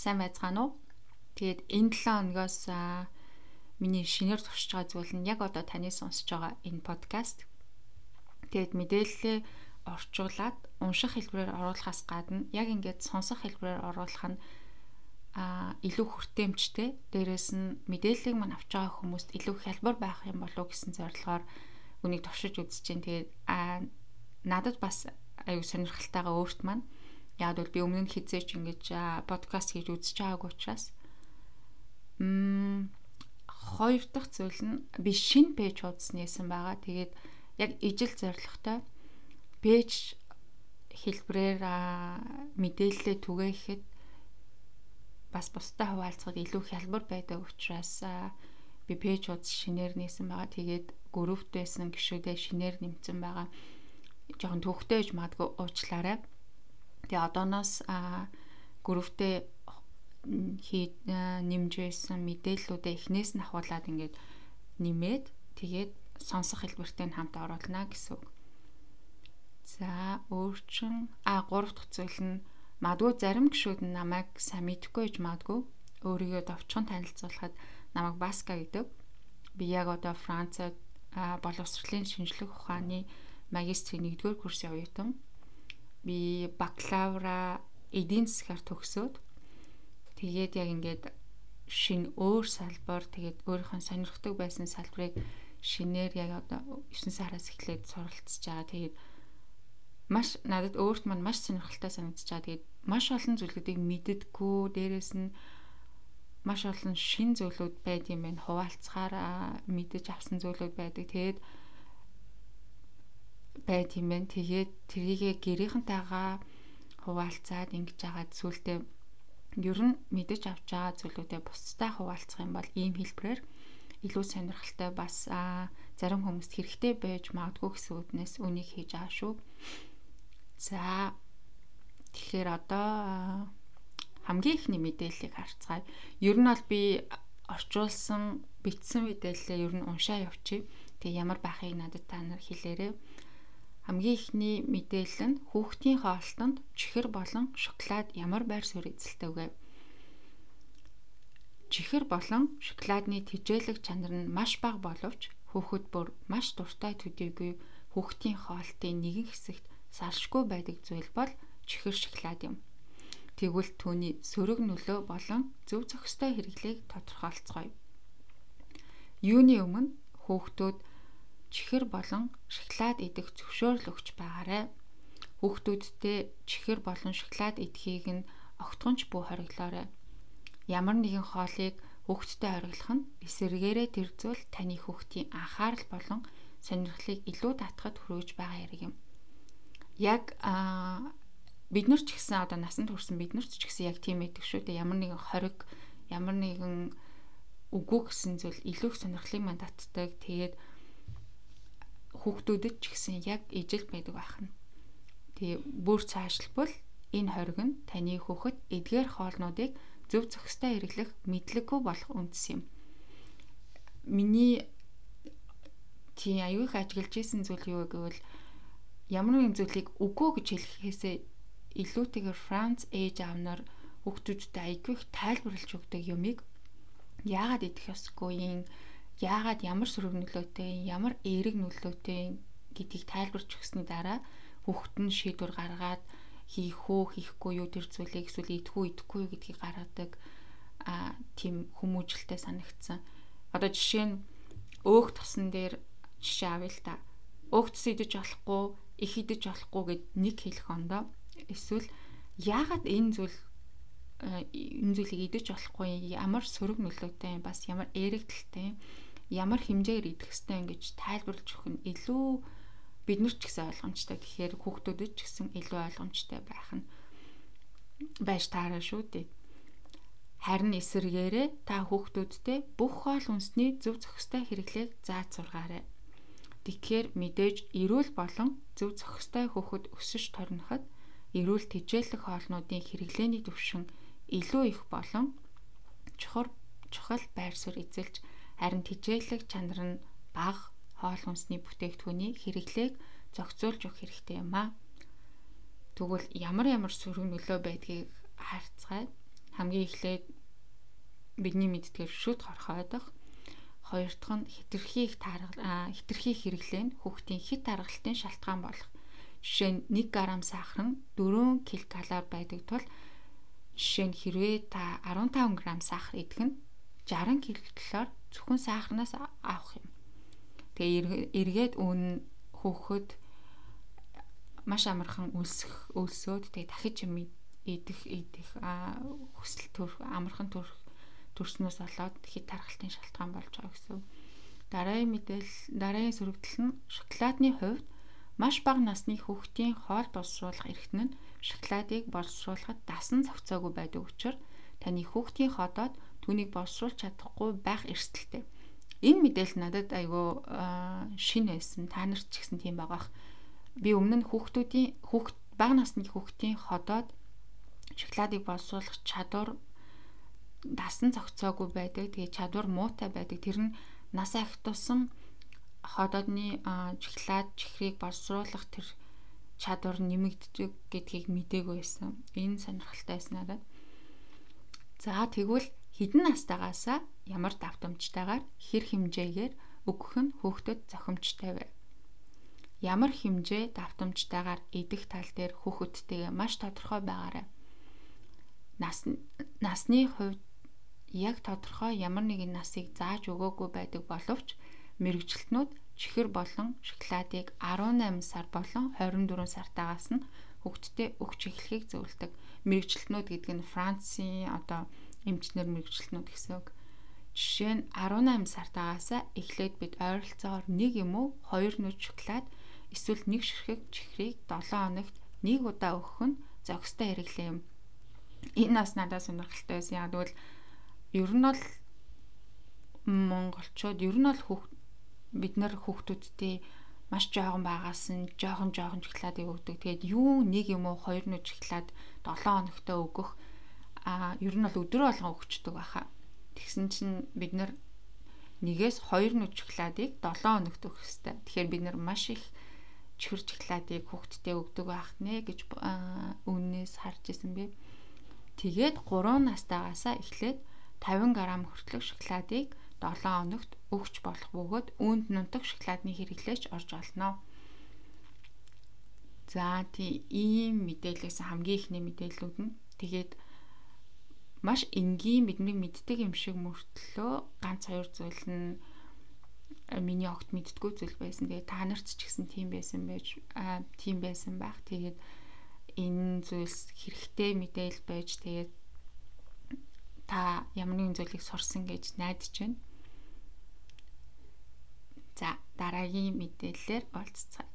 сайн байцгаана уу? Тэгээд энэ 7 хоногоос миний шинээр туршиж байгаа зүйл нь яг одоо таны сонсож байгаа энэ подкаст. Тэгээд мэдээлэлээ орчуулад унших хэлбэрээр оруулахаас гадна яг ингээд сонсох хэлбэрээр оруулах нь а илүү хүртээмжтэй дээрэс нь мэдээллийг мань авч байгаа хүмүүст илүү хялбар байх юм болов гэсэн зорилгоор үнийг туршиж үзэж чинь тэгээд а надад бас аюу сонирхолтойгоо өөрт маань яг бол би өмнө нь хизээч ингэж подкаст хийж үзэж байгаагүй учраас м хоёр дахь зүйл нь би шинэ пэйж хуудсан нэсэн байгаа. Тэгээд яг ижил зоригтой пэйж хэлбэрээр мэдээлэлээ түгээхэд бас бусдаа хуваалцахад илүү хялбар байдаг учраас би пэйж хуудас шинээр нээсэн байгаа. Тэгээд группт байсан гişүүдээ шинээр нэмсэн байгаа. Жохон төвхтэй гэж магадгүй уучлаарай. Тэгээ одооноос групптээ хий нэмж байсан мэдээллүүдээ эхнээс нь ахуулаад ингээд нэмээд тэгээд сонсох хэлбэртэй хамт оруулна гэсэн үг. За өөрчн а гурав дахь зүйл нь магадгүй зарим гişүүд нь намайг сайн мэдэхгүй гэж магадгүй өөрийгөө довчхон танилцуулахад намайг Баска гэдэг. Би яг одоо Францад боловсролын шинжлэх ухааны магистрийн 1-р курсын оюутан би бакалавра эдийн засгаар төгсөөд тэгээд яг ингээд шин өөр салбар тэгээд өөрийнхөө сонирхдаг байсан салбарыг шинээр яг одоо 9 сараас эхлээд суралцж байгаа. Тэгээд маш надад өөрт мань маш сонирхолтой санагдаж байгаа. Тэгээд маш олон зүйлүүдийг мэддэггүй, дээрэс нь маш олон шин зүйлүүд байд юм байна. Хуваалцахаар мэдэж авсан зүйлүүд байдаг. Тэгээд байт юм байна. Тэгээд тэрийгэ гэрийнхэнтэйгаа хуваалцаад ингэж байгаа зүйлдээ ер нь мэдэж авч байгаа зүйлүүдээ бусдаа хуваалцах юм бол ийм хэлбэрээр илүү сонирхолтой бас зарим хүмүүст хэрэгтэй байж магадгүй гэсэн үднээс үнийг хийж байгаа шүү. За тэгэхээр одоо хамгийн ихний мэдээллийг харцгаая. Ер нь бол би орчуулсан бичсэн мэдээллээ ер нь уншаа явчих. Тэгээ ямар байхыг надад та нар хэлээрэй хамгийн ихний мэдээлэл нь хүүхдийн хоолтонд чихэр болон шоколад ямар байр суурь эзэлдэг вэ? Чихэр болон шоколадны тижээлэг чанар нь маш бага боловч хүүхэд бүр маш дуртай төдийгүй хүүхдийн хоолтын нэгэн хэсэгт салшгүй байдаг зүйл бол чихэр шоколад юм. Тэгвэл түүний сөрөг нөлөө болон зөв зохистой хэрэглээг тодорхойлцгоё. Юуны өмнө хүүхдүүд чихэр болон шоколад идэх зөвшөөрөл өгч байгаарэ. Хүүхдүүдтэй чихэр болон шоколад идэхийг нь огтхонч бүү хориглоорой. Ямар нэгэн хоолыг хүүхдтэй хориглох нь эсэргээрээ тэр зүйл таны хүүхдийн анхаарал болон сонирхлыг илүү татахад хүргэж байгаа хэрэг юм. Яг аа бид нар ч гэсэн одоо насанд хүрсэн бид нар ч гэсэн яг тийм байдаг шүү дээ. Ямар нэгэн хориг, ямар нэгэн үгүй гэсэн зүйл илүү сонирхлыг мань татдаг. Тэгээд хүүхдүүдэд ч гэсэн яг ижил байдаг байна. Тэгээ бүр цаашлбал энэ хориг нь таны хүүхэд эдгээр хоолнуудыг зөв зохистой хэрэглэх мэдлэггүй болох үндэс юм. Миний тий аюу их ажиглаж исэн зүйл юу гэвэл ямар нэгэн зүйлийг үгүй гэж хэлэхээсээ илүүтэйгээр Франц ээж аав нар хүүхдүүдтэй аягүй их тайлбарлаж өгдөг юмыг яагаад идэх ёсгүй юм яагаад ямар сөрөг нөлөөтэй, ямар эерэг нөлөөтэй гэдгийг тайлбарч өгсөний дараа хүүхэд нь шийдвэр гаргаад хийх үү, хийхгүй юу тэр зүйлийг эсвэл идэхгүй идэхгүй юу гэдгийг гаргадаг а тийм хүмүүжлэлтэй санагдсан. Одоо жишээ нь өөх тосон дээр жишээ авъя л та. Өөх тос идэж болохгүй, их идэж болохгүй гэд нэг хэлэх ондоо эсвэл яагаад энэ зүйл энэ зүйлийг идэж болохгүй ямар сөрөг нөлөөтэй бас ямар эерэгдэлтэй ямар хэмжээгээр идэх хэвтэй ингэж тайлбарлаж өгөх нь илүү бид нар ч гэсэн ойлгомжтой. Тэгэхээр хүүхдүүдэд ч гэсэн илүү ойлгомжтой байх нь байж таараа шүү дээ. Харин эсэргээрээ та хүүхдүүдтэй бүх хоол хүнсний зөв зохистой хэрэглээг зааж сургаарай. Тэгэхээр мэдээж эрүүл болон зөв зохистой хүүхэд өсөж торноход эрүүл тэжээлэх хоолнуудын хэрэглээний түвшин илүү их болон чухал чухал байр суурь эзэлж харин тижээлэг чанар нь бага хоол хүнсний бүтээгдэхүүний хэрэглээг зохицуулж өгөх хэрэгтэй юм аа. Тэгвэл ямар ямар сөрөг нөлөө байдгийг харцгаая. хамгийн эхлээд бидний мэддгээр шүд хорхоо байдаг. Хоёр дахь нь хитрхи их тааргал хитрхи хэрэглээ нь хүүхдийн хит таргалтын шалтгаан болох. Жишээ нь 1 г сахар нь 4 ккал байдаг тул жишээ нь хэрвээ та 15 г сахар идэх нь 60 ккал зөвхөн сахарнаас авах юм. Тэгээ эргээд үн хөөхөд маш амархан өлсөх өлсөөд тэгээ дахиж юм идэх идэх хүсэл төрөх амархан төрөх төрснөөс болоод хит тархалтын шалтгаан болж байгаа гэсэн. Дараагийн мэдээлэл дараагийн сөрөгдөл нь шоколадны хувьд маш бага насны хүүхдийн хоол боловсруулах эрхтэн нь шоколадыг боловсруулахад дасан зохицоогүй байдаг учраас таны хүүхдийн ходоод түүнийг боловсруулж чадахгүй байх эрсдэлтэй. Энэ мэдээлэл надад айгүй шин байсан. Та нарт ч гэсэн тийм байгаах. Би өмнө нь хүүхдүүдийн хүүхд бага насны хүүхдийн ходоод шоколадыг боловсруулах чадвар дасан зохицоогүй байдаг. Тэгээ чадвар муутай байдаг. Тэр нь нас их тусам ходоодны шоколад чихрийг боловсруулах тэр чадвар нэмэгддэг гэдгийг мдээгүй байсан. Энэ сонирхолтой байсан надад. За тэгвэл хідэн настайгаасаа ямар давтамжтайгаар хэр хэмжээгээр өгөх нь хүүхдэд зохимжтой вэ? Ямар хэмжээ давтамжтайгаар идэх тал дээр хүүхэдтэйгээ маш тодорхой байгаарай. Нас насны хувьд яг тодорхой ямар нэгэн насыг зааж өгөөгүй байдаг боловч мэрэгчлэтнүүд чихэр болон шоколадыг 18 сар болон 24 сартаагаас нь хүүхдэд өгч эхлэхийг зөвлөдөг. Мэрэгчлэтнүүд гэдэг нь Францын одоо эмчнэр мэрэгчлэтнүүд гэсэн үг. Жишээ нь 18 сартаагаас эхлээд бид ойролцоогоор 1 юм уу 2 нүд шоколад эсвэл 1 ширхэг чихрийг 7 хоногт нэг удаа өгөх нь зохистой хэрэглээ юм. Энэ бас надад сонирхолтой байсан. Яг тэгвэл ер нь бол монголчууд ер нь бол хүүхд бид нар хүүхдүүдтэй маш жоохон байгаас нь жоохон жоохон шоколадыг өгдөг. Тэгээд юу нэг юм уу хоёр нүд шоколад 7 хоногтой өгөх а ер нь бол өдрөө болгон өгчдөг байхаа. Тэгсэн чинь бид нэгээс хоёр нүд шоколадыг 7 хоногт өгөх хэрэгтэй. Тэгэхээр бид нар маш их чихэр шоколадыг хүүхдтэй өгдөг байх нэ гэж өмнөөс харж исэн би. Тэгээд 3 настайгаасаа эхлээд 50 г хүртэлх шоколадыг 7 хоногт өгч болох бөгөөд үүнд нунтаг шоколадны хэрэглээч орж олно. За тий ийм мэдээлэлээс хамгийн ихний мэдээллүүд нь тэгээд маш энгийн бидний мэддэг юм шиг мөртлөө ганц хоёр зүйл нь э, миний огт мэддггүй зүйл байсан. Тэгээд та нарт ч гэсэн тийм байсан байж тийм байсан байх. Тэгээд энэ зүйлс хэрэгтэй мэдээлэл байж тэгээд та ямар нэгэн зүйлийг сурсан гэж найдаж байна. За дараагийн мэдээллээр уулзцгаая.